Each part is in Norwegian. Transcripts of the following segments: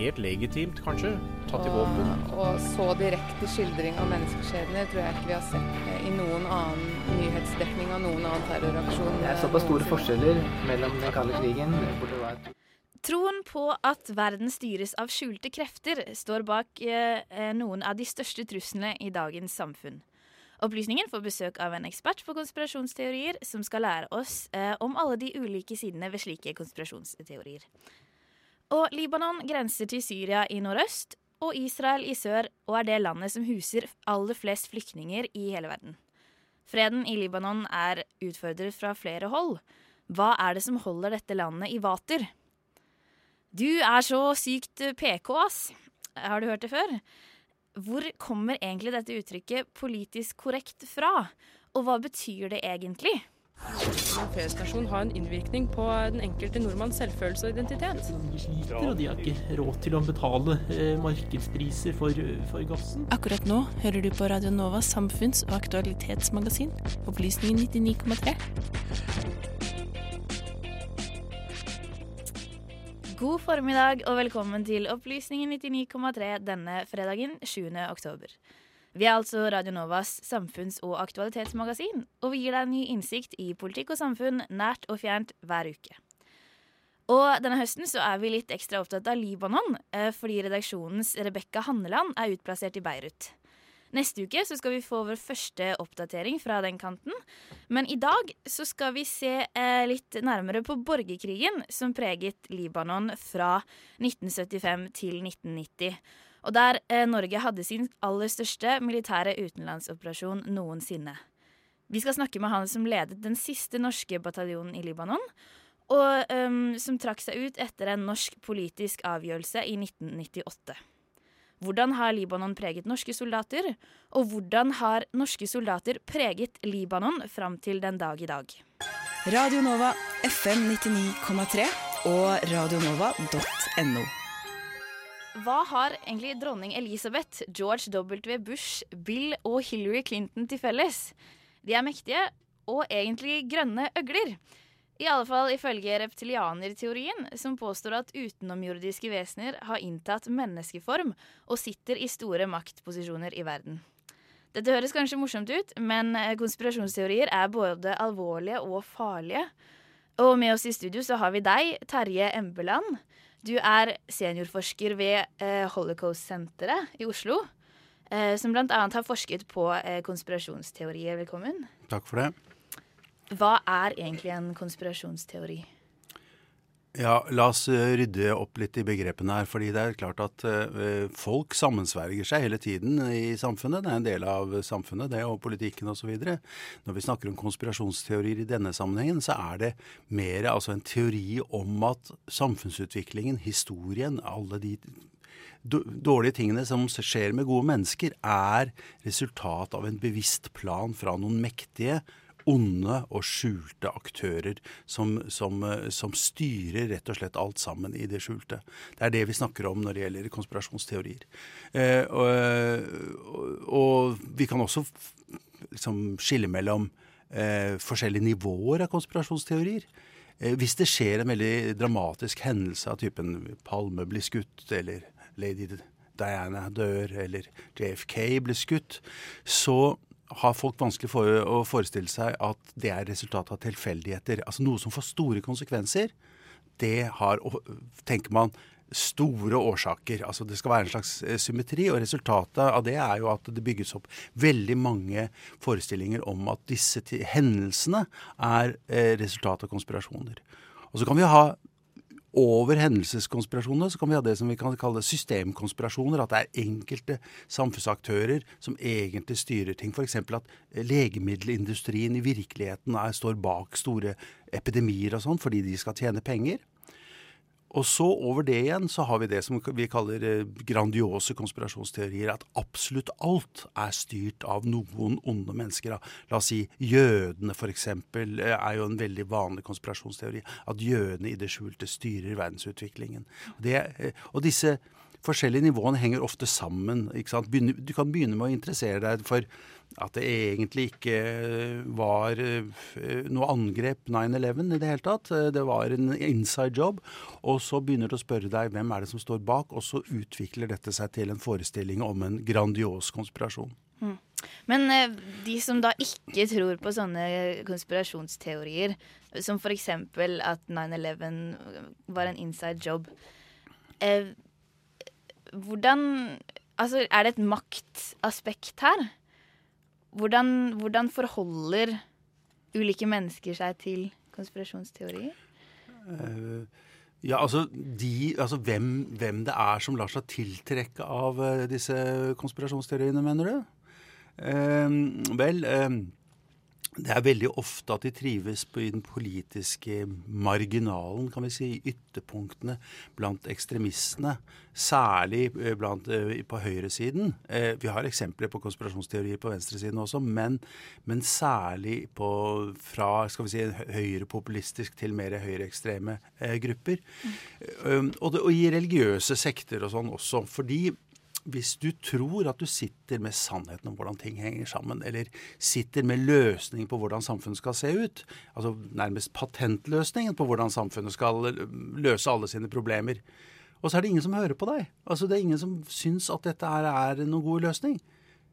helt legitimt kanskje tatt i våpen. Og så direkte skildring av menneskeskjebner tror jeg ikke vi har sett eh, i noen annen nyhetsdekning av noen annen terroraksjon. Det er såpass store forskjeller mellom den kalde krigen, hvor det var Troen på at verden styres av skjulte krefter, står bak eh, eh, noen av de største truslene i dagens samfunn. Opplysningen får besøk av en ekspert på konspirasjonsteorier som skal lære oss eh, om alle de ulike sidene ved slike konspirasjonsteorier. Og Libanon grenser til Syria i nordøst og Israel i sør, og er det landet som huser aller flest flyktninger i hele verden. Freden i Libanon er utfordret fra flere hold. Hva er det som holder dette landet i vater? Du er så sykt PK, ass. Har du hørt det før? Hvor kommer egentlig dette uttrykket politisk korrekt fra? Og hva betyr det egentlig? En feriestasjon har en innvirkning på den enkelte nordmanns selvfølelse og identitet. De sliter, og de har ikke råd til å betale eh, markedspriser for, for gassen. Akkurat nå hører du på Radio Novas samfunns- og aktualitetsmagasin, Opplysningen 99,3. God formiddag og velkommen til Opplysningen 99,3 denne fredagen 7. oktober. Vi er altså Radio Novas samfunns- og aktualitetsmagasin, og vi gir deg ny innsikt i politikk og samfunn nært og fjernt hver uke. Og denne høsten så er vi litt ekstra opptatt av Libanon, eh, fordi redaksjonens Rebekka Hanneland er utplassert i Beirut. Neste uke så skal vi få vår første oppdatering fra den kanten. Men i dag så skal vi se eh, litt nærmere på borgerkrigen som preget Libanon fra 1975 til 1990. Og der eh, Norge hadde sin aller største militære utenlandsoperasjon noensinne. Vi skal snakke med han som ledet den siste norske bataljonen i Libanon, og um, som trakk seg ut etter en norsk politisk avgjørelse i 1998. Hvordan har Libanon preget norske soldater, og hvordan har norske soldater preget Libanon fram til den dag i dag? Radio Nova FM 99,3 og radionova.no. Hva har egentlig dronning Elisabeth, George W. Bush, Bill og Hillary Clinton til felles? De er mektige og egentlig grønne øgler. I alle fall ifølge reptilianerteorien, som påstår at utenomjordiske vesener har inntatt menneskeform og sitter i store maktposisjoner i verden. Dette høres kanskje morsomt ut, men eh, konspirasjonsteorier er både alvorlige og farlige. Og med oss i studio så har vi deg, Terje Embeland. Du er seniorforsker ved eh, Holocaust-senteret i Oslo. Eh, som bl.a. har forsket på eh, konspirasjonsteorier. Velkommen. Takk for det. Hva er egentlig en konspirasjonsteori? Ja, La oss eh, rydde opp litt i begrepene her. fordi det er klart at eh, folk sammensverger seg hele tiden i samfunnet. Det er en del av samfunnet, det og politikken osv. Når vi snakker om konspirasjonsteorier i denne sammenhengen, så er det mer altså en teori om at samfunnsutviklingen, historien, alle de dårlige tingene som skjer med gode mennesker, er resultat av en bevisst plan fra noen mektige onde og skjulte aktører som, som, eh, som styrer rett og slett alt sammen i det skjulte. Det er det vi snakker om når det gjelder konspirasjonsteorier. Eh, og, og, og vi kan også liksom skille mellom eh, forskjellige nivåer av konspirasjonsteorier. Eh, hvis det skjer en veldig dramatisk hendelse av typen Palme blir skutt, eller Lady Diana dør, eller JFK blir skutt, så har folk vanskelig for å forestille seg at det er resultat av tilfeldigheter. Altså noe som får store konsekvenser, det har, tenker man, store årsaker. Altså Det skal være en slags eh, symmetri, og resultatet av det er jo at det bygges opp veldig mange forestillinger om at disse hendelsene er eh, resultat av konspirasjoner. Og så kan vi ha over hendelseskonspirasjonene så kan vi ha det som vi kan kalle systemkonspirasjoner. At det er enkelte samfunnsaktører som egentlig styrer ting. F.eks. at legemiddelindustrien i virkeligheten er, står bak store epidemier og sånn fordi de skal tjene penger. Og så over det igjen så har vi det som vi kaller eh, grandiose konspirasjonsteorier. At absolutt alt er styrt av noen onde mennesker. La oss si jødene f.eks. Eh, er jo en veldig vanlig konspirasjonsteori. At jødene i det skjulte styrer verdensutviklingen. Det, eh, og disse forskjellige nivåene henger ofte sammen. Du kan begynne med å interessere deg for at det egentlig ikke var eh, noe angrep 9-11 i det hele tatt. Det var en inside job. Og så begynner du å spørre deg hvem er det som står bak, og så utvikler dette seg til en forestilling om en grandios konspirasjon. Mm. Men eh, de som da ikke tror på sånne konspirasjonsteorier, som f.eks. at 9-11 var en inside job eh, hvordan Altså, er det et maktaspekt her? Hvordan, hvordan, forholder ulike mennesker seg til konspirasjonsteorier? Uh, ja, altså, de, altså hvem, hvem, det er som lar seg tiltrekke av uh, disse konspirasjonsteoriene, mener du? Uh, vel det er veldig ofte at de trives på, i den politiske marginalen, kan vi si, i ytterpunktene blant ekstremistene. Særlig eh, blant, eh, på høyresiden. Eh, vi har eksempler på konspirasjonsteorier på venstresiden også, men, men særlig på, fra skal vi si, høyrepopulistisk til mer høyreekstreme grupper. Mm. Og, det, og i religiøse sekter og sånn også. fordi hvis du tror at du sitter med sannheten om hvordan ting henger sammen, eller sitter med løsning på hvordan samfunnet skal se ut, altså nærmest patentløsningen på hvordan samfunnet skal løse alle sine problemer, og så er det ingen som hører på deg. Altså Det er ingen som syns at dette er noen god løsning.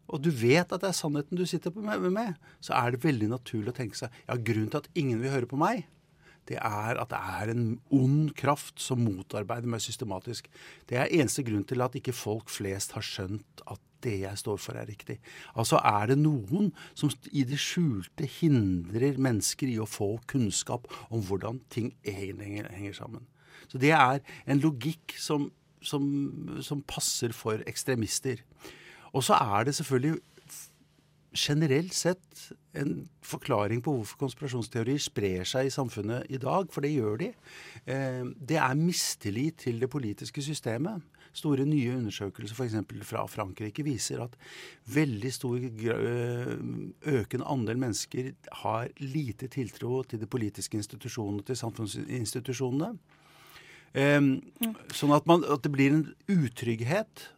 Og du vet at det er sannheten du sitter med, med, så er det veldig naturlig å tenke seg ja, grunnen til at ingen vil høre på meg, det er at det er en ond kraft som motarbeider meg systematisk. Det er eneste grunn til at ikke folk flest har skjønt at det jeg står for, er riktig. Altså er det noen som i det skjulte hindrer mennesker i å få kunnskap om hvordan ting egentlig henger sammen. Så det er en logikk som, som, som passer for ekstremister. Og så er det selvfølgelig generelt sett en forklaring på hvorfor konspirasjonsteorier sprer seg i samfunnet i dag, for det gjør de. Eh, det er mistillit til det politiske systemet. Store nye undersøkelser f.eks. fra Frankrike viser at veldig stor eh, økende andel mennesker har lite tiltro til de politiske institusjonene, til samfunnsinstitusjonene. Eh, sånn at, man, at det blir en utrygghet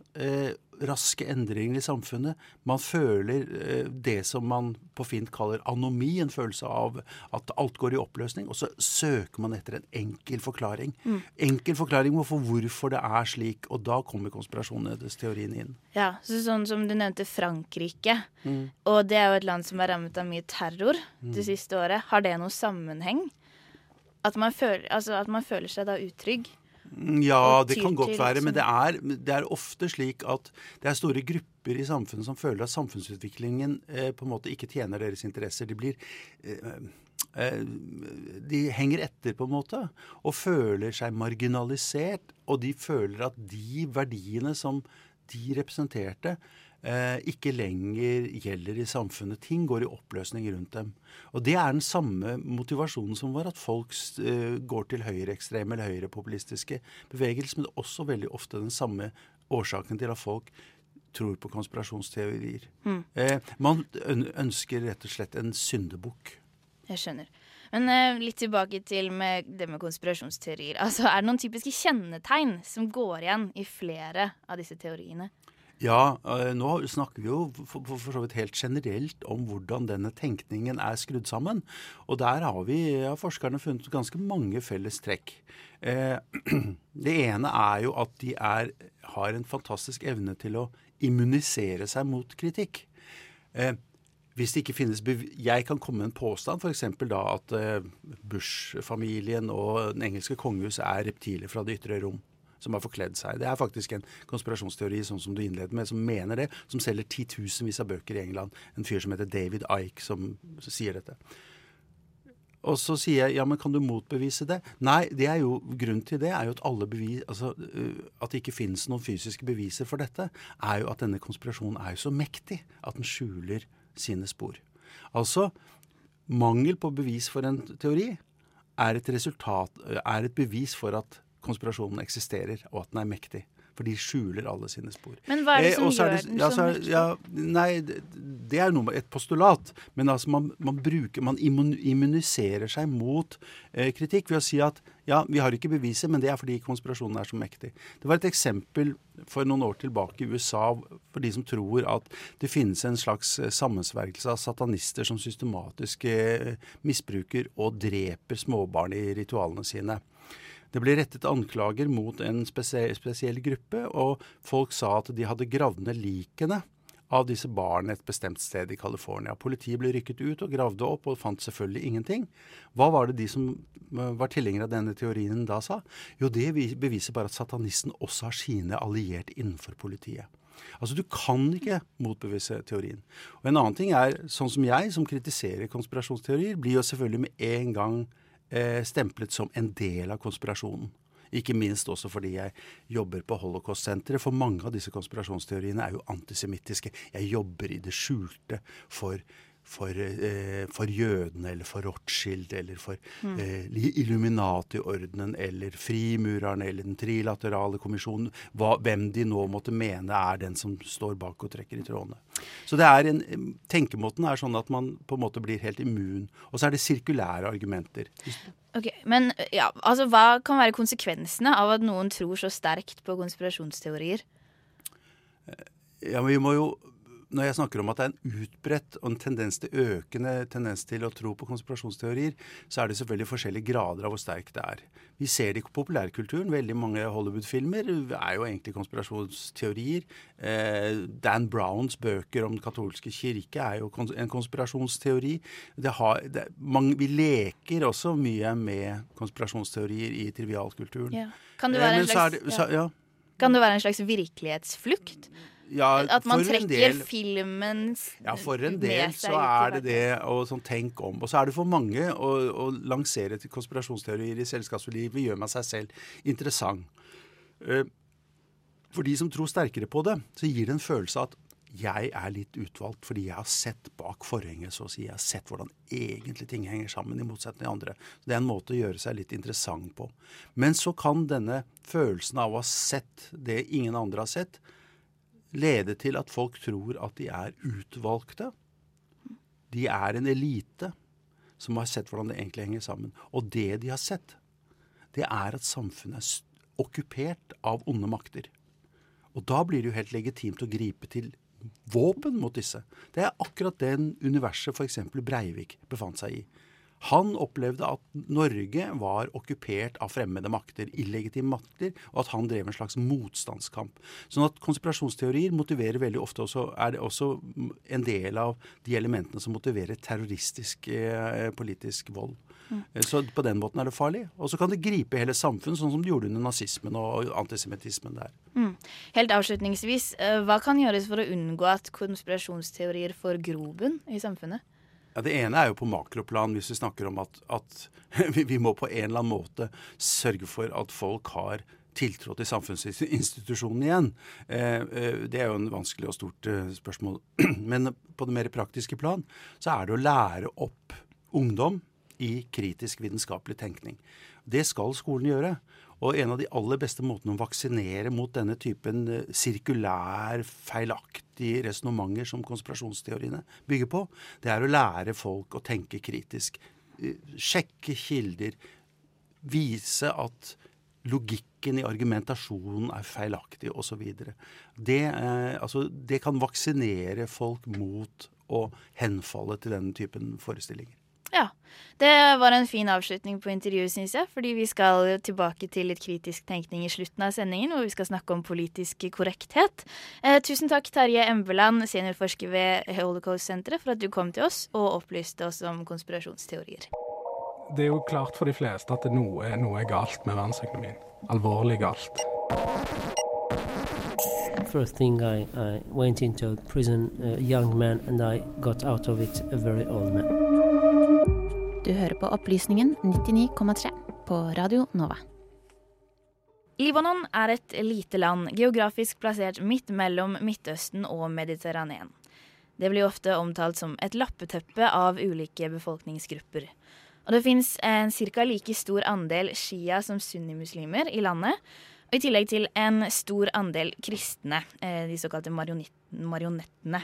raske endringer i samfunnet. Man føler eh, det som man på fint kaller anomi, en følelse av at alt går i oppløsning. Og så søker man etter en enkel forklaring. Mm. Enkel forklaring på hvorfor det er slik. Og da kommer konspirasjonsteorien inn. Ja, så sånn som du nevnte Frankrike. Mm. Og det er jo et land som er rammet av mye terror mm. det siste året. Har det noen sammenheng? At man føler, altså at man føler seg da utrygg? Ja, det kan godt være, men det er, det er, ofte slik at det er store grupper i samfunnet som føler at samfunnsutviklingen eh, på en måte ikke tjener deres interesser. De blir eh, eh, de henger etter, på en måte, og føler seg marginalisert. Og de føler at de verdiene som de representerte, ikke lenger gjelder i samfunnet. Ting går i oppløsning rundt dem. Og det er den samme motivasjonen som var at folk eh, går til høyreekstreme eller høyrepopulistiske bevegelser, men det er også veldig ofte den samme årsaken til at folk tror på konspirasjonsteorier. Mm. Eh, man ønsker rett og slett en syndebukk. Jeg skjønner. Men litt tilbake til med det med konspirasjonsteorier. Altså, Er det noen typiske kjennetegn som går igjen i flere av disse teoriene? Ja, eh, nå snakker vi jo for, for, så vidt helt generelt om hvordan denne tenkningen er skrudd sammen. Og der har vi ja, forskerne funnet ganske mange felles trekk. Eh, det ene er jo at de er, har en fantastisk evne til å immunisere seg mot kritikk. Eh, hvis det ikke finnes Jeg kan komme med en påstand, f.eks. da at Bush-familien og den engelske kongehuset er reptiler fra det ytre rom som har forkledd seg. Det er faktisk en konspirasjonsteori sånn som du innleder med, som mener det, som selger titusenvis av bøker i England. En fyr som heter David Ike, som sier dette. Og så sier jeg ja, men kan du motbevise det? Nei, det er jo, grunnen til det er jo at alle bevis, altså uh, at det ikke finnes noen fysiske beviser for dette, er jo at denne konspirasjonen er jo så mektig at den skjuler sine spor. Altså, mangel på bevis for en teori er et resultat, er et bevis for at konspirasjonen eksisterer, og at den er mektig. For de skjuler alle sine spor. Men hva er det Eh, som og gjør det- den ja, så er- mektig? Ja, nei, det, det er noe et postulat. Men altså man, man bruker Man immuniserer seg mot eh, kritikk ved å si at ja, vi har ikke beviset, men det er fordi konspirasjonen er så mektig. Det var et eksempel for noen år tilbake i USA for de som tror at det finnes en slags eh, sammensvergelse av satanister som systematisk eh, misbruker og dreper småbarn i ritualene sine. Det ble rettet anklager mot en spesiell, spesiell gruppe, og folk sa at de hadde gravd ned likene av disse barna et bestemt sted i California. Politiet ble rykket ut og gravde opp og fant selvfølgelig ingenting. Hva var det de som eh, var tilhengere av denne teorien da sa? Jo, det beviser bare at satanisten også har sine alliert innenfor politiet. Altså Du kan ikke motbevise teorien. Og En annen ting er, sånn som jeg, som kritiserer konspirasjonsteorier, blir jo selvfølgelig med en gang eh, stemplet som en del av konspirasjonen. Ikke minst også fordi jeg jobber på Holocaust-senteret. For mange av disse konspirasjonsteoriene er jo antisemittiske. Jeg jobber i det skjulte for, for, eh, for jødene eller for Rothschild eller for Mm. eh, Illuminati-ordenen eller frimurerne eller Den trilaterale kommisjonen. Hva, hvem de nå måtte mene er den som står bak og trekker i trådene. Så det er en, tenkemåten er sånn at man på en måte blir helt immun. Og så er det sirkulære argumenter. Ok, Men ja, altså, hva kan være konsekvensene av at noen tror så sterkt på konspirasjonsteorier? Ja, men vi må jo når jeg snakker om at det er en utbredt og en tendens til økende tendens til å tro på konspirasjonsteorier, så er det selvfølgelig forskjellige grader av hvor sterk det er. Vi ser det i populærkulturen. Veldig mange Hollywood-filmer er jo egentlig konspirasjonsteorier. Eh, Dan Browns bøker om den katolske kirke er jo kons en konspirasjonsteori. Det har, det, mange, vi leker også mye med konspirasjonsteorier i trivialkulturen. Ja. Kan, det Eh, være en slags, det- så- ja. ja. kan det være en slags virkelighetsflukt? Ja, At man trekker del- filmens Ja, for en del så er det det å sånn tenke om. Og så er det for mange å, å lansere til konspirasjonsteorier i selskapslivet gjør meg seg selv interessant. Eh, For de som tror sterkere på det, så gir det en følelse av at jeg er litt utvalgt fordi jeg har sett bak forhenget, så å si. Jeg har sett hvordan egentlig ting henger sammen, i motsetning til andre. Det er en måte å gjøre seg litt interessant på. Men så kan denne følelsen av å ha sett det ingen andre har sett, lede til at folk tror at de er utvalgte. De er en elite som har sett hvordan det egentlig henger sammen. Og det de har sett, det er at samfunnet er okkupert av onde makter. Og da blir det jo helt legitimt å gripe til våpen mot disse. Det er akkurat den universet f.eks. Breivik befant seg i. Han opplevde at Norge var okkupert av fremmede makter, illegitime makter, og at han drev en slags motstandskamp. Sånn at konspirasjonsteorier motiverer veldig ofte også, er det også en del av de elementene som motiverer terroristisk eh, politisk vold. Mm. Så på den måten er det farlig. Og så kan det gripe hele samfunn, sånn som det gjorde under nazismen og antisemittismen der. Mm. Helt avslutningsvis, eh, hva kan gjøres for å unngå at konspirasjonsteorier får grobunn i samfunnet? Ja, Det ene er jo på makroplan, hvis vi snakker om at, at vi, må på en eller annen måte sørge for at folk har tiltro til samfunnsinstitusjonen igjen. Eh, eh, det er jo en vanskelig og stort eh, spørsmål. Men på det mer praktiske plan så er det å lære opp ungdom i kritisk vitenskapelig tenkning. Det skal skolen gjøre. Og en av de aller beste måtene å vaksinere mot denne typen eh, sirkulær, feilaktige resonnementer som konspirasjonsteoriene bygger på, det er å lære folk å tenke kritisk. Eh, Sjekke kilder. Vise at logikken i argumentasjonen er feilaktig osv. Det, eh, altså, det kan vaksinere folk mot å henfalle til den typen forestillinger. Det var en fin avslutning på intervjuet, syns jeg. Fordi vi skal tilbake til litt kritisk tenkning i slutten av sendingen, hvor vi skal snakke om politisk korrekthet. Eh, tusen takk, Terje Embeland, seniorforsker ved Holocaust-senteret, for at du kom til oss og opplyste oss om konspirasjonsteorier. Det er jo klart for de fleste at noe, noe er galt med verdensøkonomien. Alvorlig galt. First thing I, I went into prison, a young man, and I got out of it a very old man. Du hører på Opplysningen 99,3 på Radio Nova. Libanon er et lite land, geografisk plassert midt mellom Midtøsten og Mediterranean. Det blir ofte omtalt som et lappeteppe av ulike befolkningsgrupper. Og det fins en ca. like stor andel shia som sunnimuslimer i landet. Og i tillegg til en stor andel kristne, eh, de såkalte marionettene.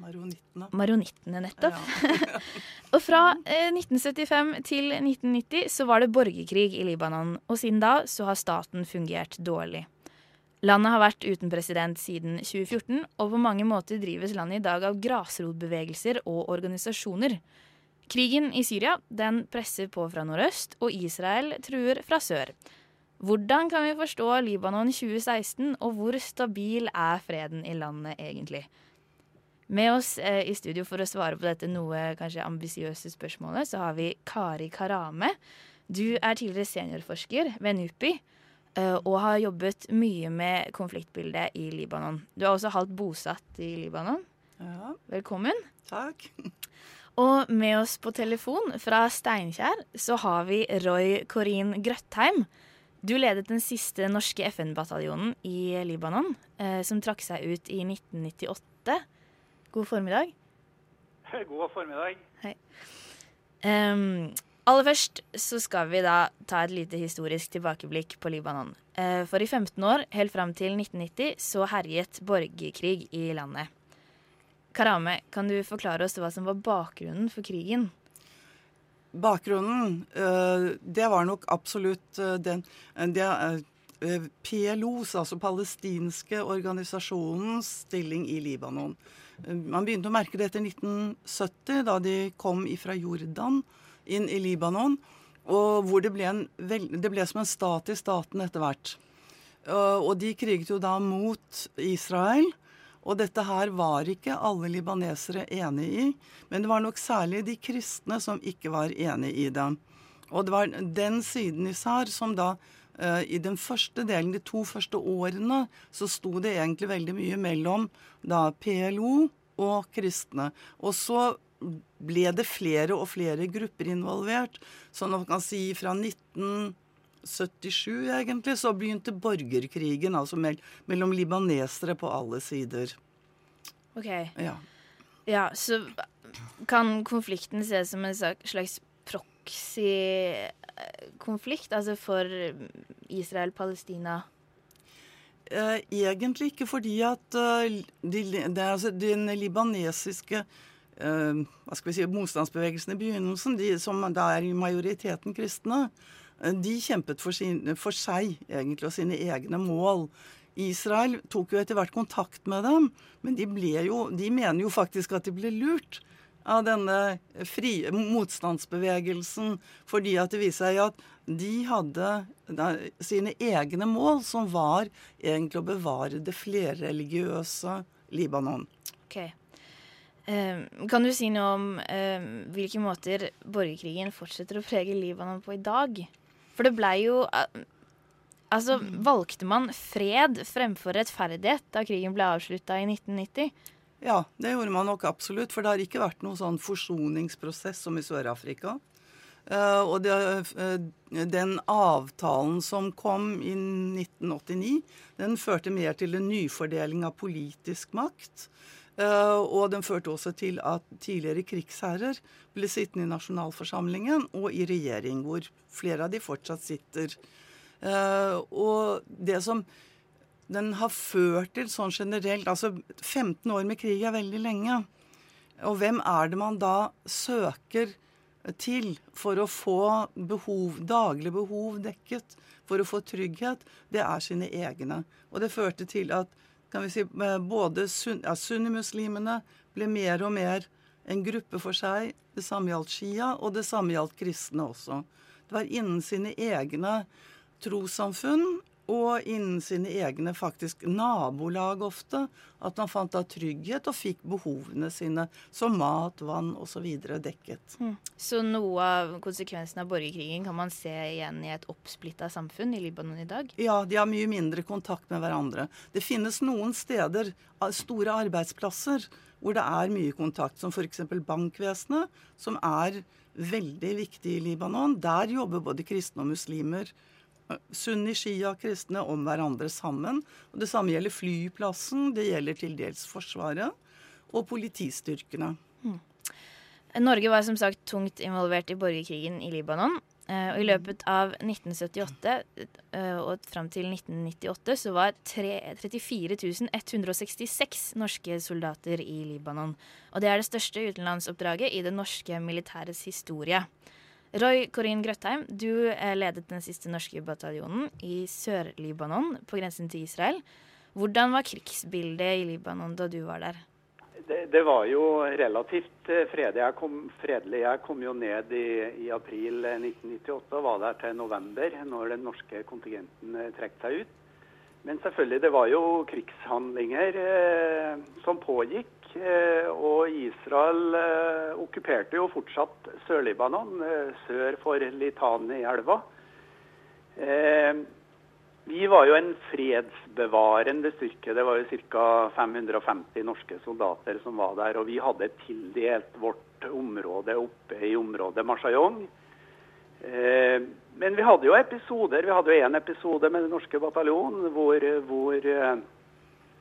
Maronittene. Maronittene, nettopp. Ja. og fra eh, 1975 til 1990 så var det borgerkrig i Libanon, og siden da så har staten fungert dårlig. Landet har vært uten president siden 2014, og på mange måter drives landet i dag av grasrotbevegelser og organisasjoner. Krigen i Syria den presser på fra nordøst, og Israel truer fra sør. Hvordan kan vi forstå Libanon 2016, og hvor stabil er freden i landet egentlig? Med oss eh, i studio for å svare på dette noe kanskje ambisiøse spørsmålet, så har vi Kari Karame. Du er tidligere seniorforsker ved NUPI eh, og har jobbet mye med konfliktbildet i Libanon. Du er også halvt bosatt i Libanon. Ja. Velkommen. Takk. Og med oss på telefon fra Steinkjer så har vi Roy Corin Grøttheim. Du ledet den siste norske FN-bataljonen i Libanon, eh, som trakk seg ut i 1998. God formiddag. God formiddag. Hei. Um, aller først så skal vi da ta et lite historisk tilbakeblikk på Libanon. Uh, for i 15 år, helt fram til 1990, så herjet borgerkrig i landet. Karame, kan du forklare oss hva som var bakgrunnen for krigen? Bakgrunnen, uh, det var nok absolutt uh, den det, PLOs, altså palestinske organisasjonens stilling i Libanon. Man begynte å merke det etter 1970, da de kom fra Jordan inn i Libanon. Og hvor det ble, en, det ble som en stat i staten etter hvert. Og de kriget jo da mot Israel. Og dette her var ikke alle libanesere enig i, men det var nok særlig de kristne som ikke var enig i det. Og det var den siden især som da i den første delen, de to første årene, så sto det egentlig veldig mye mellom da PLO og kristne. Og så ble det flere og flere grupper involvert. Så man kan si fra 1977 egentlig, så begynte borgerkrigen, altså mellom libanesere på alle sider. OK. Ja. ja så kan konflikten ses som en slags proxy-konflikt, altså for Israel-Palestina? Eh, egentlig ikke, fordi at de, altså, den libanesiske hva skal vi si, motstandsbevegelsen i begynnelsen, de, som da er i majoriteten kristne, de kjempet for, sin, for, seg egentlig og sine egne mål. Israel tok jo etter hvert kontakt med dem, men de, jo, de mener jo faktisk at de ble lurt av denne frie motstandsbevegelsen, fordi at det viser seg at de hadde sine egne mål, som var egentlig å bevare det flerreligiøse Libanon. Ok. Um, kan du si noe om um, hvilke måter borgerkrigen fortsetter å prege Libanon på i dag? For det blei jo Altså, Valgte man fred fremfor rettferdighet da krigen ble avslutta i 1990? Ja, det gjorde man nok absolutt. For det har ikke vært noen sånn forsoningsprosess som i Sør-Afrika. Uh, og det, uh, den avtalen som kom i 1989, den førte mer til en nyfordeling av politisk makt. Uh, og den førte også til at tidligere krigsherrer ble sittende i nasjonalforsamlingen og i regjering, hvor flere av de fortsatt sitter. og det som den har ført til sånn generelt Altså 15 år med krig er veldig lenge. Og hvem er det man da søker til for å få behov, daglige behov dekket, for å få trygghet? Det er sine egne. Og det førte til at kan vi si, både sun, ja, sunnimuslimene ble mer og mer en gruppe for seg. Det samme gjaldt Shia, og det samme gjaldt kristne også. Det var innen sine egne trossamfunn og innen sine egne faktisk nabolag ofte. At man fant da trygghet og fikk behovene sine som mat, vann osv. dekket. Mm. Så noe av konsekvensen av borgerkrigen kan man se igjen i et oppsplitta samfunn i Libanon i dag? Ja, de har mye mindre kontakt med hverandre. Det finnes noen steder, store arbeidsplasser, hvor det er mye kontakt, som f.eks. bankvesenet, som er veldig viktig i Libanon. Der jobber både kristne og muslimer sunni, shia, kristne om hverandre sammen. Og Det samme gjelder flyplassen, det gjelder til dels Forsvaret og politistyrkene. Mm. Norge var som sagt tungt involvert i borgerkrigen i Libanon. Eh, og I løpet av 1978 eh, og fram til 1998 så var 34 166 norske soldater i Libanon. Og det er det største utenlandsoppdraget i det norske militærets historie. Roy Corin Grøtheim, du eh, ledet den siste norske bataljonen i Sør-Libanon, på grensen til Israel. Hvordan var krigsbildet i Libanon da du var der? Det, det var jo relativt eh, fredelig. Jeg kom, fredelig. Jeg kom jo ned i, i, april 1998 eh, og var der til november, når den norske kontingenten trekk seg ut. Men selvfølgelig, det var jo krigshandlinger eh, som pågikk. Eh, og Israel eh, okkuperte jo fortsatt Sør-Libanon, eh, sør for Litani-elva. Vi var jo en fredsbevarende styrke. Det var jo ca. 550 norske soldater som var der. Og vi hadde tildelt vårt område oppe i området Marsayong. Men vi hadde jo episoder. Vi hadde jo én episode med den norske bataljonen hvor, hvor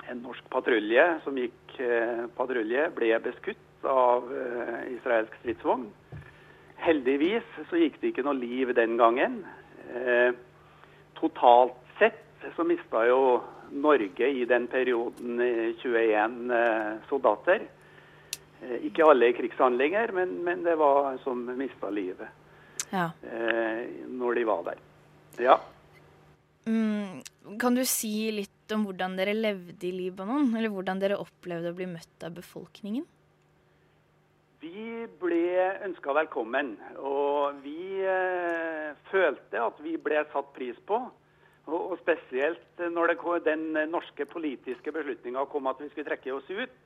en norsk patrulje som gikk eh, patrulje, ble beskutt av eh, israelsk stridsvogn. Heldigvis så gikk det ikke noe liv den gangen. Eh, totalt sett så mista jo Norge i den perioden 21 soldater. Ikke alle i krigshandlinger, men, men, det var som mista livet ja. når de var der. Ja. Mm, kan du si litt om hvordan dere levde i Libanon? Eller hvordan dere opplevde å bli møtt av befolkningen? Vi ble ønska velkommen, og vi eh, følte at vi ble satt pris på. Og, og spesielt når det, den norske politiske beslutninga kom at vi skulle trekke oss ut,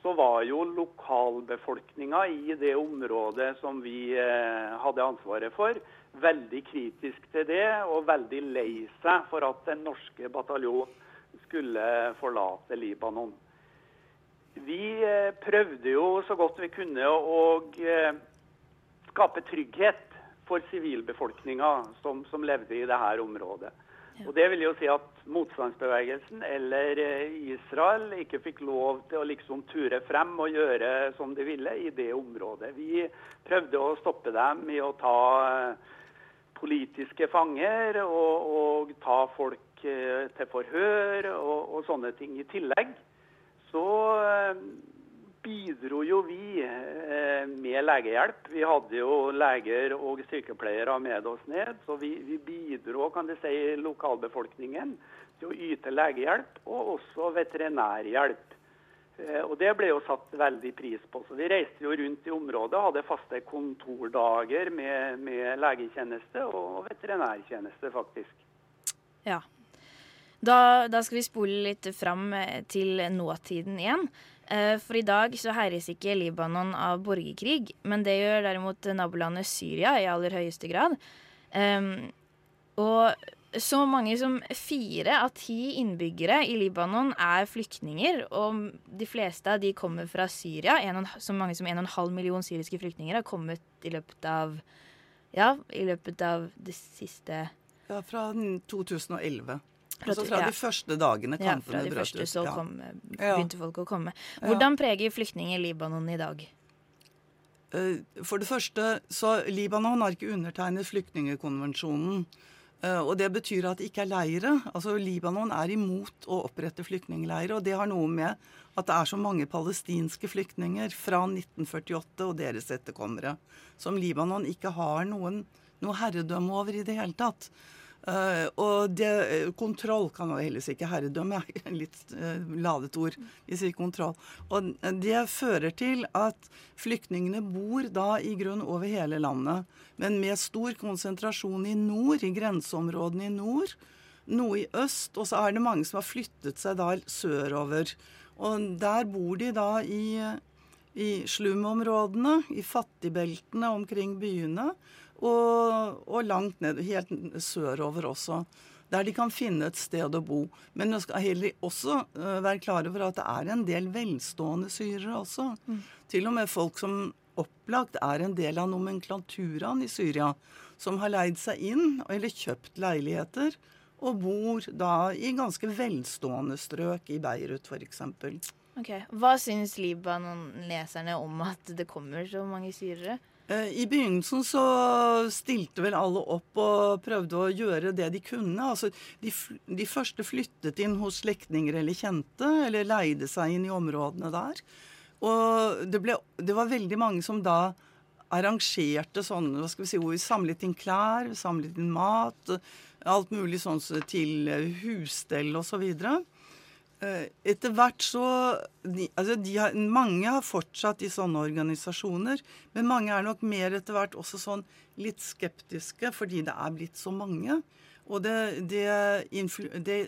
så var jo lokalbefolkninga i det området som vi eh, hadde ansvaret for, veldig kritisk til det, og veldig lei seg for at den norske bataljonen skulle forlate Libanon. Vi eh, prøvde jo så godt vi kunne å eh, skape trygghet for sivilbefolkninga som, som, levde i dette området. Og Det vil jo si at motstandsbevegelsen eller eh, Israel ikke fikk lov til å liksom ture frem og gjøre som de ville i det området. Vi prøvde å stoppe dem i å ta politiske fanger og, og ta folk Eh, til forhør og, og, sånne ting. I tillegg så eh, bidro jo vi eh, med legehjelp. Vi hadde jo leger og sykepleiere med oss ned, så vi, vi bidro kan du si, lokalbefolkningen til å yte legehjelp og også veterinærhjelp. Og Det ble jo satt veldig pris på. så Vi reiste jo rundt i området hadde faste kontordager med, med legetjeneste og veterinærtjeneste, faktisk. Ja, da, da, skal vi spole litt fram eh, til nåtiden igjen. Eh, for i dag så herjes ikke Libanon av borgerkrig, men det gjør derimot nabolandet Syria i aller høyeste grad. Um, og så mange som fire av ti innbyggere i Libanon er flyktninger. Og de fleste av de kommer fra Syria. En, så mange som 1,5 million syriske flyktninger har kommet i løpet av Ja, i løpet av det siste Ja, fra 2011. Altså fra de første dagene kampene brøt ut. Ja, fra de første så kom, begynte folk å komme. Hvordan preger flyktninger Libanon i dag? Eh, for det første, så Libanon har ikke undertegnet flyktningekonvensjonen. Eh, og Det betyr at det ikke er leire. Altså Libanon er imot å opprette flyktningleirer. Og det har noe med at det er så mange palestinske flyktninger fra 1948 og deres etterkommere som Libanon ikke har noen, noe herredømme over i det hele tatt. Uh, og det, eh, kontroll kan jo heller ikke herredømme, litt uh, ladet ord. Vi sier kontroll. Og det fører til at flyktningene bor da i grunn over hele landet, men med stor konsentrasjon i nord, i grenseområdene i nord. noe i øst, og så er det mange som har flyttet seg da sørover. Og der bor de da i, i slumområdene, i fattigbeltene omkring byene, og, og langt ned, helt sørover også der de kan finne et sted å bo. Men vi skal heller også uh, være klar over at det er en del velstående syrere også. Mm. Til og med folk som opplagt er en del av nomenklaturen i Syria, som har leid seg inn eller kjøpt leiligheter og bor da i ganske velstående strøk i Beirut f.eks. Okay. Hva syns Libanon-leserne om at det kommer så mange syrere? Eh, I begynnelsen så stilte vel alle opp og prøvde å gjøre det de kunne. Altså, de, de første flyttet inn hos slektninger eller kjente, eller leide seg inn i områdene der. Og det, ble, det var veldig mange som da arrangerte sånn, hva skal vi si, hvor vi samlet inn klær, samlet inn mat, alt mulig sånn til husstell og så etter hvert så de, altså de har, Mange har fortsatt i sånne organisasjoner, men mange er nok mer etter hvert også sånn litt skeptiske fordi det er blitt så mange. Og det, det, det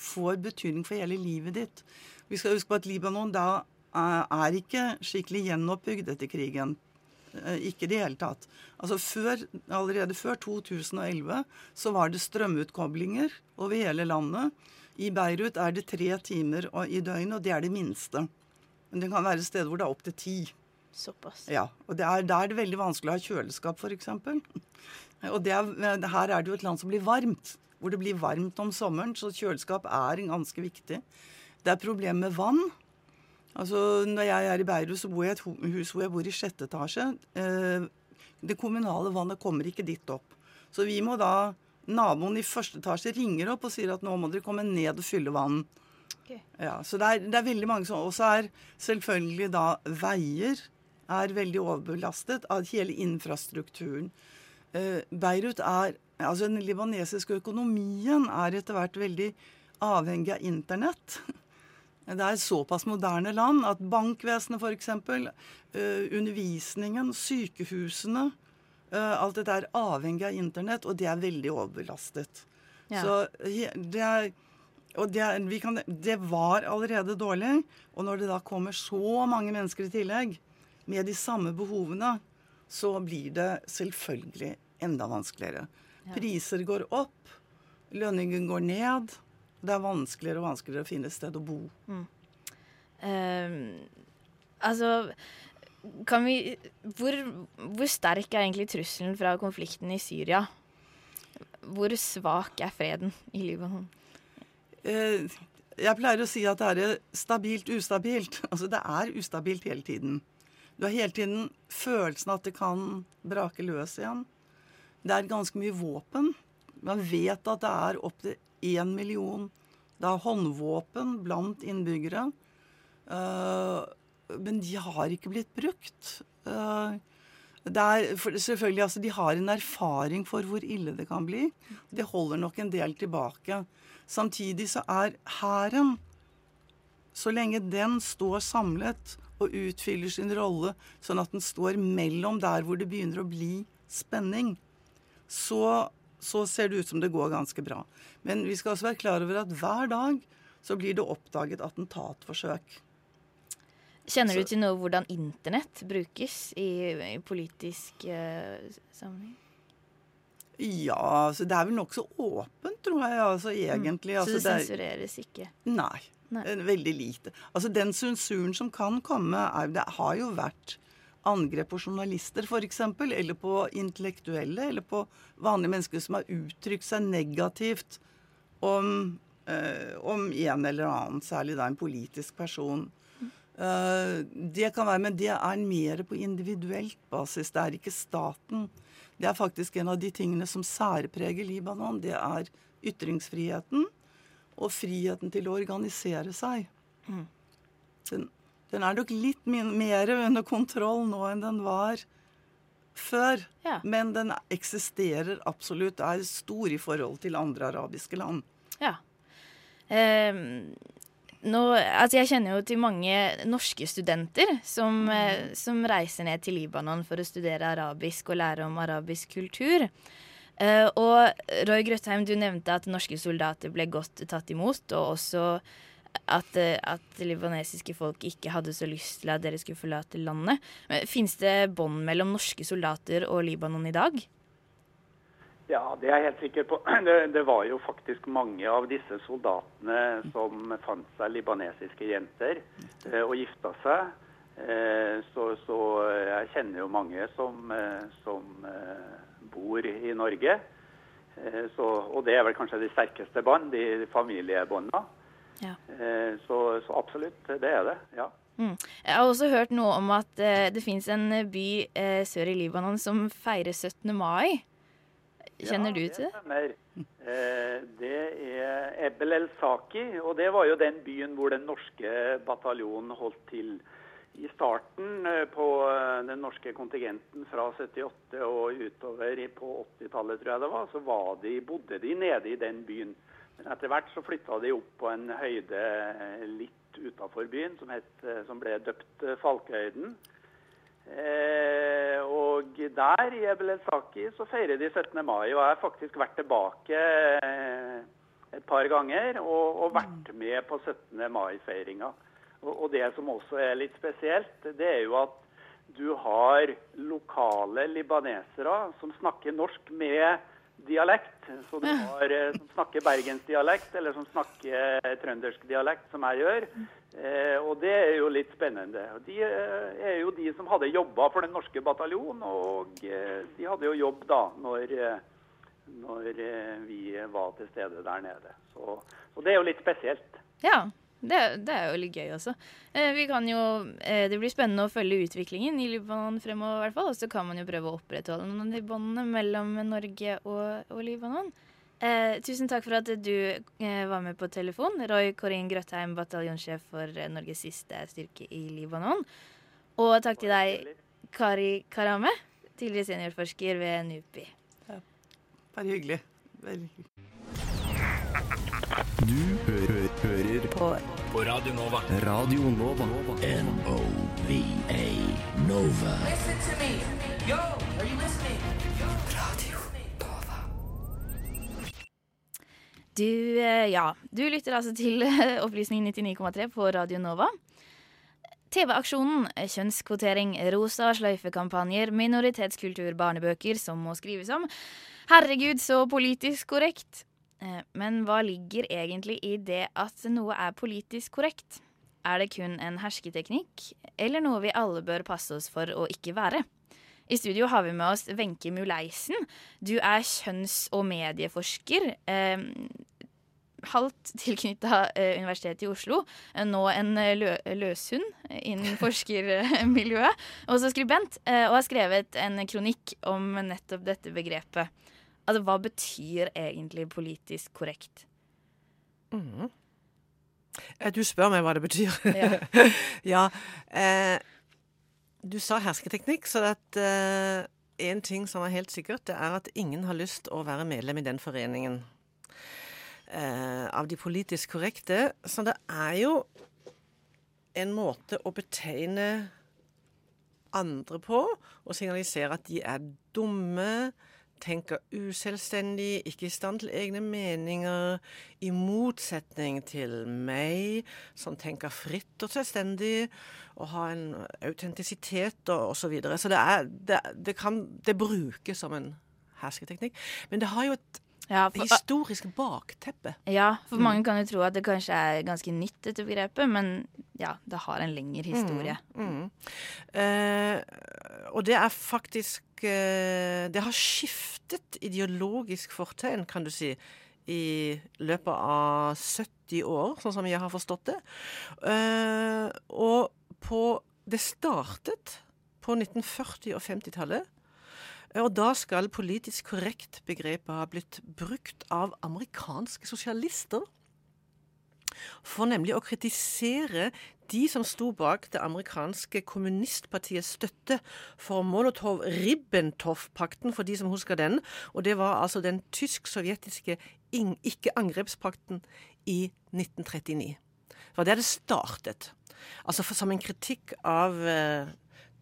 får betydning for hele livet ditt. Vi skal huske på at Libanon da er ikke skikkelig gjenoppbygd etter krigen. Eh, ikke i det hele tatt. Altså før, Allerede før 2011 så var det strømutkoblinger over hele landet. I Beirut er det tre timer i døgnet, og det er det minste. Men det kan være steder hvor det er opptil ti. Såpass. Ja, og det er, Der er det veldig vanskelig å ha kjøleskap, f.eks. Og det er, her er det jo et land som blir varmt. Hvor det blir varmt om sommeren, så kjøleskap er ganske viktig. Det er problem med vann. Altså, Når jeg er i Beirut, så bor jeg i et hus hvor jeg bor i sjette etasje. Eh, det kommunale vannet kommer ikke dit opp. Så vi må da naboen i første etasje ringer opp og sier at nå må dere komme ned og fylle vann. Okay. Ja, så det er, det er, veldig mange som også er selvfølgelig da veier er veldig overbelastet av hele infrastrukturen. Uh, Beirut er Altså den libanesiske økonomien er etter hvert veldig avhengig av internett. Det er et såpass moderne land at bankvesenet f.eks., uh, undervisningen, sykehusene alt dette er avhengig av internett, og det er veldig overbelastet. Ja. Så det er og det, kan, det, var allerede dårlig. Og når det da kommer så mange mennesker i tillegg, med de samme behovene, så blir det selvfølgelig enda vanskeligere. Ja. Priser går opp, lønningen går ned. Det er vanskeligere og vanskeligere å finne et sted å bo. Mm. Um, altså vi hvor, hvor, sterk er egentlig trusselen fra konflikten i Syria? Hvor svak er freden i Libanon? Eh, jeg pleier å si at det er stabilt ustabilt. Altså det er ustabilt hele tiden. Du har hele tiden følelsen at det kan brake løs igjen. Det er ganske mye våpen. Man vet at det er opptil én million det er håndvåpen blant innbyggere. Men de har ikke blitt brukt. Uh, er, selvfølgelig, altså, De har en erfaring for hvor ille det kan bli. Det holder nok en del tilbake. Samtidig så er hæren Så lenge den står samlet og utfyller sin rolle sånn at den står mellom der hvor det begynner å bli spenning, så, så ser det ut som det går ganske bra. Men vi skal også være klar over at hver dag så blir det oppdaget attentatforsøk. Kjenner du til noe hvordan internett brukes i, i politisk uh, sammenheng? Ja, altså det er vel nokså åpent, tror jeg. altså mm. egentlig. Mm. Altså, så det sensureres ikke? Nei, nei. Veldig lite. Altså Den sensuren som kan komme, er, det har jo vært angrep på journalister f.eks., eller på intellektuelle, eller på vanlige mennesker som har uttrykt seg negativt om, eh, om en eller annen, særlig da en politisk person. Uh, det kan være, men det er mer på individuelt basis. Det er ikke staten. Det er faktisk en av de tingene som særpreger Libanon. Det er ytringsfriheten og friheten til å organisere seg. Mm. Den, den, er nok litt mer under kontroll nå enn den var før. Ja. Men den eksisterer absolutt, er stor i forhold til andre arabiske land. Ja. Um, nå, altså jeg kjenner jo til mange norske studenter som, mm. eh, som, reiser ned til Libanon for å studere arabisk og lære om arabisk kultur. Eh, og Roy Grøtheim, du nevnte at norske soldater ble godt tatt imot, og også at, eh, at libanesiske folk ikke hadde så lyst til at dere skulle forlate landet. Fins det bånd mellom norske soldater og Libanon i dag? Ja, det er jeg helt sikker på. Det, det, var jo faktisk mange av disse soldatene som fant seg libanesiske jenter eh, og gifta seg. Eh, så, så, jeg kjenner jo mange som, eh, som eh, bor i Norge. Eh, så, og det er vel kanskje de sterkeste bånd, de familiebåndene. Ja. Eh, så, så, absolutt, det er det. ja. Mm. Jeg har også hørt noe om at eh, det fins en by eh, sør i Libanon som feirer 17. mai. Kjenner ja, du til det? Eh, det er Ebel el-Saki, og det var jo den byen hvor den norske bataljonen holdt til i starten eh, på eh, den norske kontingenten fra 78 og utover på 80-tallet, tror jeg det var, så var de, bodde de nede i den byen. Men etter hvert så flytta de opp på en høyde litt utafor byen som, het, som, ble døpt Falkehøyden. Eh, og der i Ebel så feirer de 17. mai. Og jeg har faktisk vært tilbake eh, et par ganger og, og vært med på 17. mai-feiringa. Og det som også er litt spesielt, det er jo at du har lokale libanesere som snakker norsk med dialekt. Så du har eh, som snakker bergensdialekt, eller som snakker eh, trøndersk dialekt, som jeg gjør. Eh, og det er jo litt spennende. De er jo de som hadde jobba for den norske bataljonen, og de hadde jo jobb da når, når vi var til stede der nede. Så, så det er jo litt spesielt. Ja, det, det, er jo litt gøy også. Eh, vi kan jo, eh, det blir spennende å følge utviklingen i Libanon fremover. fall, Og så kan man jo prøve å opprettholde noen av de båndene mellom Norge og, og Libanon. Eh, tusen takk for at du eh, var med på telefon. Roy Korin Grøtheim, bataljonssjef for eh, Norges siste styrke i Libanon. Og takk til deg, Kari Karame, tidligere seniorforsker ved NUPI. Ja. Bare hyggelig. Veldig hyggelig. Du hø hører på. på Radio Nova. Radio Nova. N-O-V-A Nova. Listen to me. Yo, are you listening? Du, eh, ja. Du lytter altså til Opplysning 99,3 på Radio Nova. TV-aksjonen, kjønnskvotering, rosa sløyfekampanjer, minoritetskultur, barnebøker som må skrives om. Herregud, så politisk korrekt. Eh, men hva ligger egentlig i det at noe er politisk korrekt? Er det kun en hersketeknikk, eller noe vi alle bør passe oss for å ikke være? I studio har vi med oss Wenche Muleisen. Du er kjønns- og medieforsker. Eh, halvt tilknytta eh, Universitetet i Oslo. Eh, nå en lø løshund innen forskermiljøet. Og så skribent, eh, og har skrevet en kronikk om nettopp dette begrepet. Altså, hva betyr egentlig politisk korrekt? Mm. Du spør meg hva det betyr. Ja. ja eh, du sa hersketeknikk, så at én en ting som er helt sikkert, det er at ingen har lyst å være medlem i den foreningen Uh, av de politisk korrekte. Så det er jo en måte å betegne andre på, og signalisere at de er dumme, tenker uselvstendig, ikke i stand til egne meninger, i motsetning til meg, som tenker fritt og selvstendig, og har en autentisitet og osv. Så, videre. så det, er, det, det, kan, det brukes som en hersketeknikk. Men det har jo et ja, for, historisk bakteppe. Ja, for mm. mange kan jo tro at det kanskje er ganske nytt, dette begrepet, men ja, det har en lengre historie. Mm, mm. Eh, og det er faktisk eh, Det har skiftet ideologisk fortegn, kan du si, i løpet av 70 år, sånn som jeg har forstått det. Eh, og på Det startet på 1940- og 50-tallet og da skal politisk korrekt-begrepet ha blitt brukt av amerikanske sosialister. For nemlig å kritisere de som sto bak det amerikanske kommunistpartiets støtte for Molotov-Ribbentoff-pakten, for de som husker den. Og det var altså den tysk-sovjetiske ikke-angrepspakten i 1939. Det var der det startet. Altså som en kritikk av eh,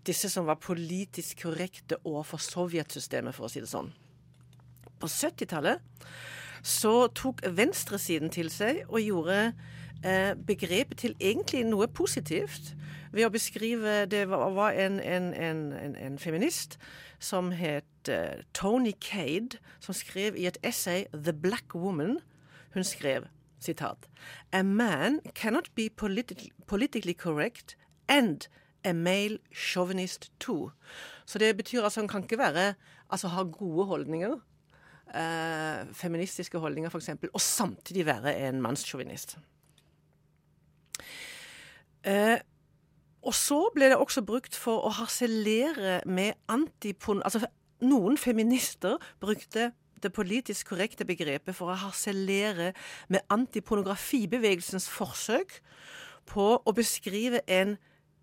disse som var politisk korrekte overfor sovjetsystemet, for å si det sånn. på 70-tallet så tok venstresiden til seg og gjorde eh, begrepet til egentlig noe positivt ved å beskrive Det var, en, en, en, en, feminist som het uh, Tony Cade, som skrev i et essay 'The Black Woman'. Hun skrev sitat A man cannot be politi politically correct and a male chauvinist too. Så det betyr altså han kan ikke være Altså ha gode holdninger, eh, feministiske holdninger f.eks., og samtidig være en mannssjåvinist. Eh, og så ble det også brukt for å harselere med antipon... Altså, noen feminister brukte det politisk korrekte begrepet for å harselere med antipornografibevegelsens forsøk på å beskrive en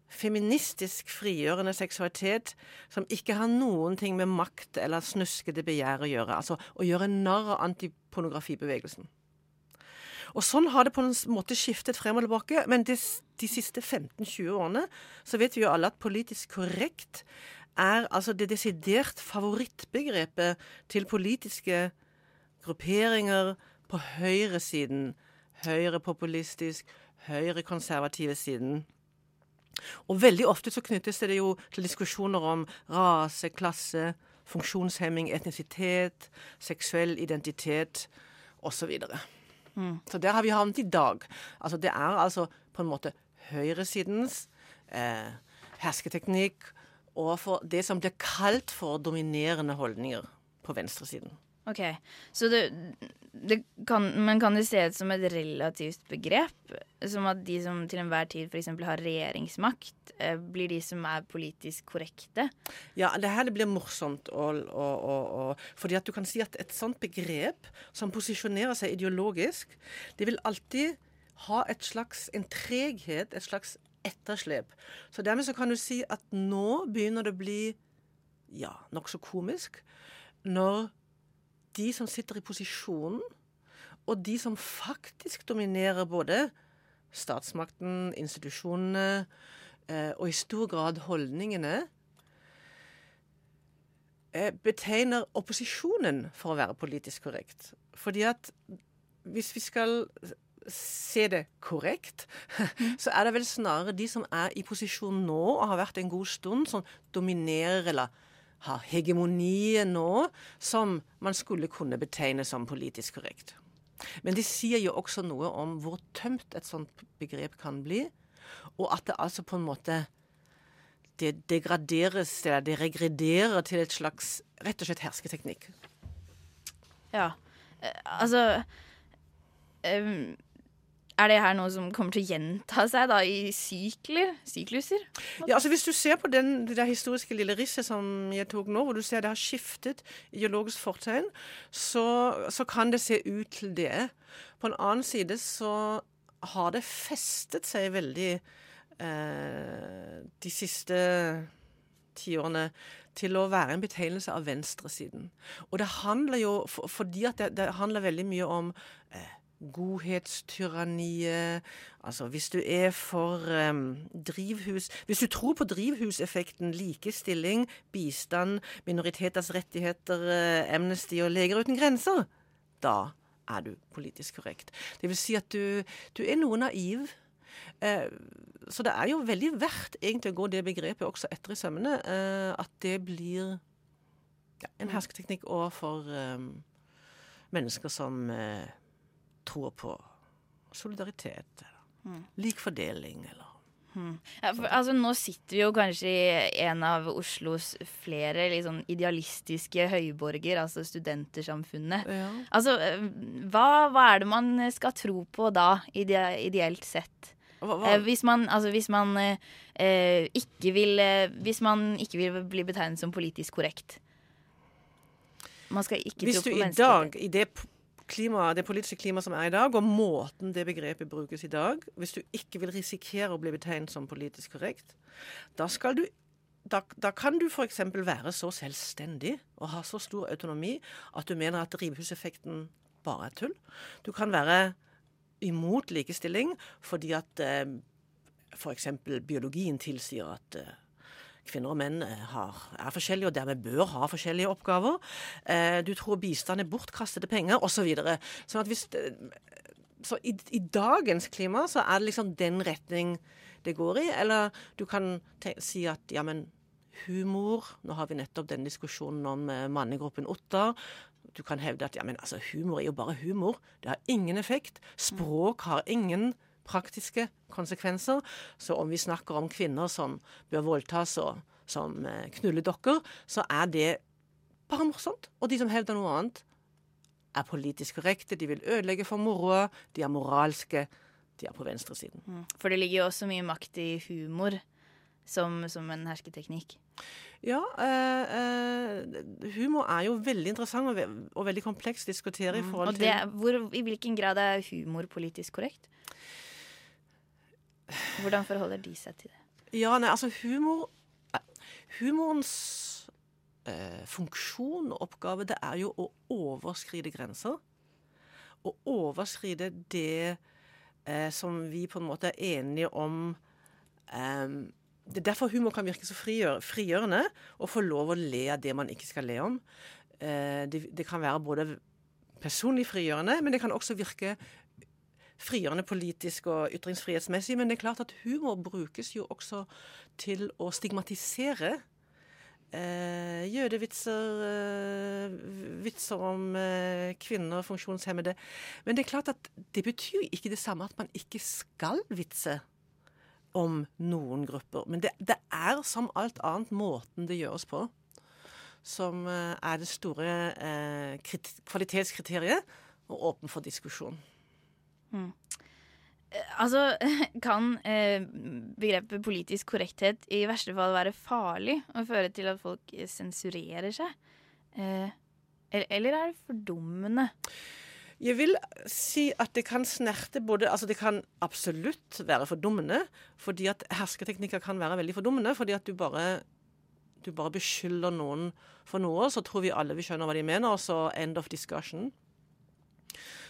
feministisk frigjørende seksualitet som ikke har noen ting med makt eller snuskede begjær å gjøre. Altså å gjøre narr av antipornografibevegelsen. Og sånn har det på en måte skiftet frem og tilbake. Men de, de siste 15-20 årene så vet vi jo alle at politisk korrekt er altså det desidert favorittbegrepet til politiske grupperinger på høyresiden. Høyrepopulistisk, høyrekonservative siden. Og veldig ofte så knyttes det jo til diskusjoner om rase, klasse, funksjonshemming, etnisitet, seksuell identitet osv. Mm. Så der har vi havnet i dag. Altså Det er altså på en måte høyresidens eh, hersketeknikk overfor det som blir kalt for dominerende holdninger på venstresiden. Ok, så det, det kan, Men kan det se ut som et relativt begrep? Som at de som til enhver tid f.eks. har regjeringsmakt, eh, blir de som er politisk korrekte? Ja, det her det blir morsomt. Og, og, og, fordi at du kan si at et sånt begrep som posisjonerer seg ideologisk, det vil alltid ha et slags en treghet, et slags etterslep. Så dermed så kan du si at nå begynner det å bli ja, nokså komisk når de som sitter i posisjonen, og de som faktisk dominerer både statsmakten, institusjonene eh, og i stor grad holdningene, eh, betegner opposisjonen for å være politisk korrekt. Fordi at hvis vi skal se det korrekt, så er det vel snarere de som er i posisjon nå og har vært en god stund, som dominerer eller har hegemoniet nå, som man skulle kunne betegne som politisk korrekt. Men de sier jo også noe om hvor tømt et sånt begrep kan bli, og at det altså på en måte det degraderes, eller det regrederer til et slags rett og slett hersketeknikk. Ja, eh, altså um er det her noe som kommer til å gjenta seg da i sykler, sykluser? Ja, altså Hvis du ser på den, det historiske lille risset som jeg tok nå, hvor du ser det har skiftet ideologisk fortegn, så, så, kan det se ut til det. På en annen side så har det festet seg veldig eh, de siste tiårene til å være en betegnelse av venstresiden. Og det handler jo, for, fordi at det, det handler veldig mye om eh, godhetstyranniet Altså hvis du er for um, drivhus Hvis du tror på drivhuseffekten, likestilling, bistand, minoriteters rettigheter, uh, Amnesty og Leger uten grenser, da er du politisk korrekt. Det vil si at du, du er noe naiv. Uh, så det er jo veldig verdt egentlig å gå det begrepet også etter i sømmene. Uh, at det blir en hersketeknikk overfor um, mennesker som tror på solidaritet, eller mm. lik fordeling, eller Hmm. Ja, for, altså, nå sitter vi jo kanskje i en av Oslos flere liksom, idealistiske høyborger, altså Studentersamfunnet. Ja. Altså, hva, hva, er det man skal tro på da, ide ideelt sett? Hva, hva? Eh, hvis man, altså, hvis man eh, ikke vil eh, Hvis man ikke vil bli betegnet som politisk korrekt. Man skal ikke hvis tro på mennesker. Hvis du i dag, i det klima, det politiske klimaet som er i dag, og måten det begrepet brukes i dag, hvis du ikke vil risikere å bli betegnet som politisk korrekt, da du da, da, kan du f.eks. være så selvstendig og ha så stor autonomi at du mener at drivhuseffekten bare er tull. Du kan være imot likestilling fordi at eh, f.eks. biologien tilsier at eh, kvinner og menn eh, har, er forskjellige og dermed bør ha forskjellige oppgaver. Eh, du tror bistand er bortkastede penger, osv. Så, videre. sånn at hvis så i, i, dagens klima så er det liksom den retning det går i. Eller du kan si at ja, men humor Nå har vi nettopp den diskusjonen om eh, mannegruppen Otta. Du kan hevde at ja, men altså, humor er jo bare humor. Det har ingen effekt. Språk har ingen praktiske konsekvenser. Så om vi snakker om kvinner som bør voldtas og som knuller knulledokker, så er det bare morsomt. Og de som hevder noe annet, er politisk korrekte. De vil ødelegge for moroa. De er moralske. De er på venstresiden. Mm. For det ligger jo også mye makt i humor som, som en hersketeknikk. Ja, eh, eh, humor er jo veldig interessant og, ve og veldig kompleks å diskutere. i mm. forhold til... Det, hvor, I hvilken grad er humor politisk korrekt? Hvordan forholder de seg til det? Ja, nei, altså humor Humorens eh, funksjon og oppgave det er jo å overskride grenser. Å overskride det eh, som vi på en måte er enige om eh, Det er derfor humor kan virke så frigjør, frigjørende. Å få lov å le av det man ikke skal le om. Eh, det, det, kan være både personlig frigjørende, men det kan også virke frigjørende politisk og ytringsfrihetsmessig. Men det er klart at humor brukes jo også til å stigmatisere. Eh, jødevitser, eh, vitser om eh, kvinner, funksjonshemmede. Men det er klart at det betyr jo ikke det samme at man ikke skal vitse om noen grupper. Men det, det er som alt annet måten det gjøres på som eh, er det store eh, kvalitetskriteriet, og åpen for diskusjon. Mm. Altså, kan eh, begrepet politisk korrekthet i verste fall være farlig og føre til at folk sensurerer seg? Eh, eller er det fordummende? Jeg vil si at det kan snerte både Altså, det kan absolutt være fordummende, fordi at hersketeknikker kan være veldig fordummende, fordi at du bare du bare beskylder noen for noe, så tror vi alle vi skjønner hva de mener, og så end of discussion.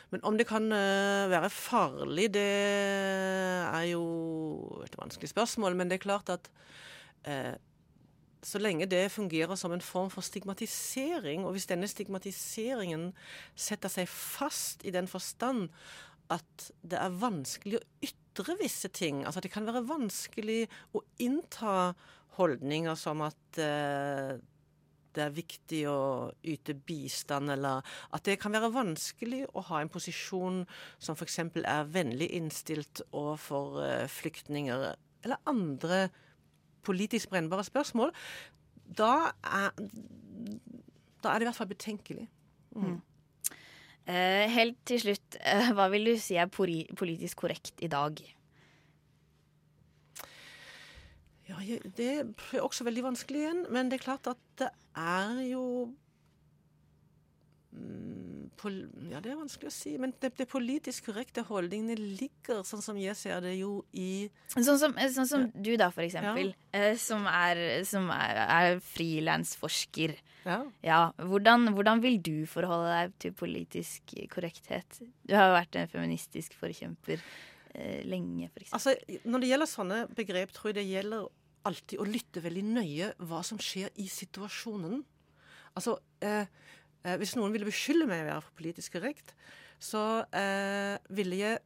Men om det kan uh, være farlig, det er jo et vanskelig spørsmål. Men det er klart at uh, så lenge det fungerer som en form for stigmatisering, og hvis denne stigmatiseringen setter seg fast i den forstand at det er vanskelig å ytre visse ting, altså det kan være vanskelig å innta holdninger som at uh, det er viktig å yte bistand, eller at det kan være vanskelig å ha en posisjon som f.eks. er vennlig innstilt overfor uh, flyktninger, eller andre politisk brennbare spørsmål, da er, da er det i hvert fall betenkelig. Mm. Mm. Uh, helt til slutt, uh, hva vil du si er politisk korrekt i dag? Ja, Det er også veldig vanskelig igjen. Men det er klart at det er jo på, ja, det er vanskelig å si. Men det, det politisk korrekte holdningene ligger, sånn som jeg ser det, jo i Sånn som, sånn som du, da, for eksempel. Ja. Eh, som er, som er, er frilansforsker. Ja. ja. Hvordan, hvordan, vil du forholde deg til politisk korrekthet? Du har jo vært en feministisk forkjemper eh, lenge, eksempel. Altså, når det gjelder sånne begrep, tror jeg det gjelder alltid å lytte veldig nøye hva som skjer i situasjonen. Altså, eh, eh, Hvis noen ville beskylde meg å være for politisk korrekt, så eh, ville jeg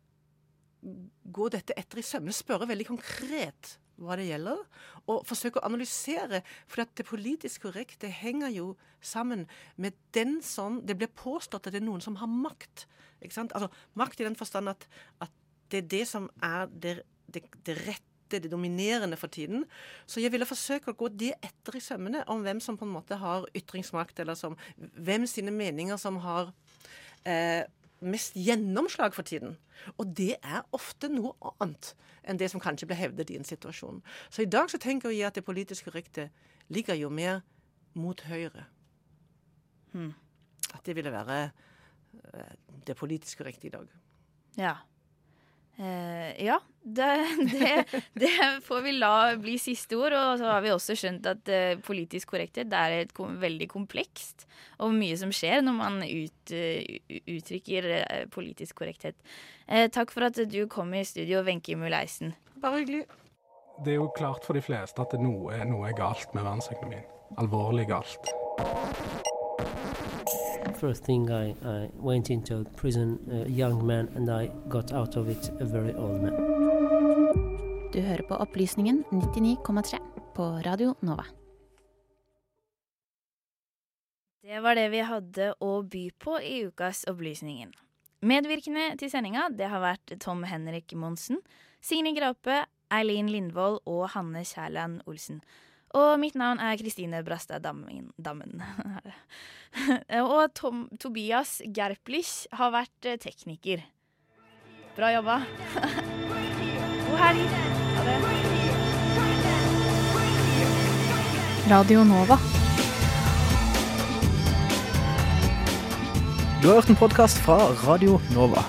gå dette etter i sømmene, spørre veldig konkret hva det gjelder, og forsøke å analysere. For det politisk korrekte henger jo sammen med den som Det blir påstått at det er noen som har makt. Ikke? Altså, Makt i den forstand at, at det er det som er det, det, det rette det er det dominerende for tiden. Så jeg ville forsøke å gå det etter i sømmene om hvem som på en måte har ytringsmakt, eller som, hvem sine meninger som har eh, mest gjennomslag for tiden. Og det er ofte noe annet enn det som kanskje ble hevdet i en situasjon. Så i dag så tenker jeg at det politiske korrekte ligger jo mer mot høyre. Hmm. At det ville være eh, det politiske korrekte i dag. Ja. Uh, ja, det, det, det, får vi la bli siste ord. Og så har vi også skjønt at uh, politisk korrekthet det er et kom, veldig komplekst og mye som skjer når man ut, uh, uttrykker politisk korrekthet. takk for at du kom i studio, Wenche Muleisen. Bare hyggelig. Det er jo klart for de fleste at noe, noe er galt med verdensøkonomien. Alvorlig galt. First thing I, I went into prison, a young man, and I got out of it a very old man. Du hører på Opplysningen 99,3 på Radio Nova. Det var det vi hadde å by på i ukas Opplysningen. Medvirkende til sendinga det har vært Tom Henrik Monsen, Signe Grape, Eileen Lindvold og Hanne Kjærland Olsen. Og mitt navn er Kristine Brastad Dammen. Dammen. og Tom, Tobias Gerplich har vært eh, tekniker. Bra jobba. God helg. Ha det. Radio Nova. Du har hørt en podkast fra Radio Nova.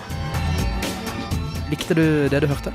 Likte du det du hørte?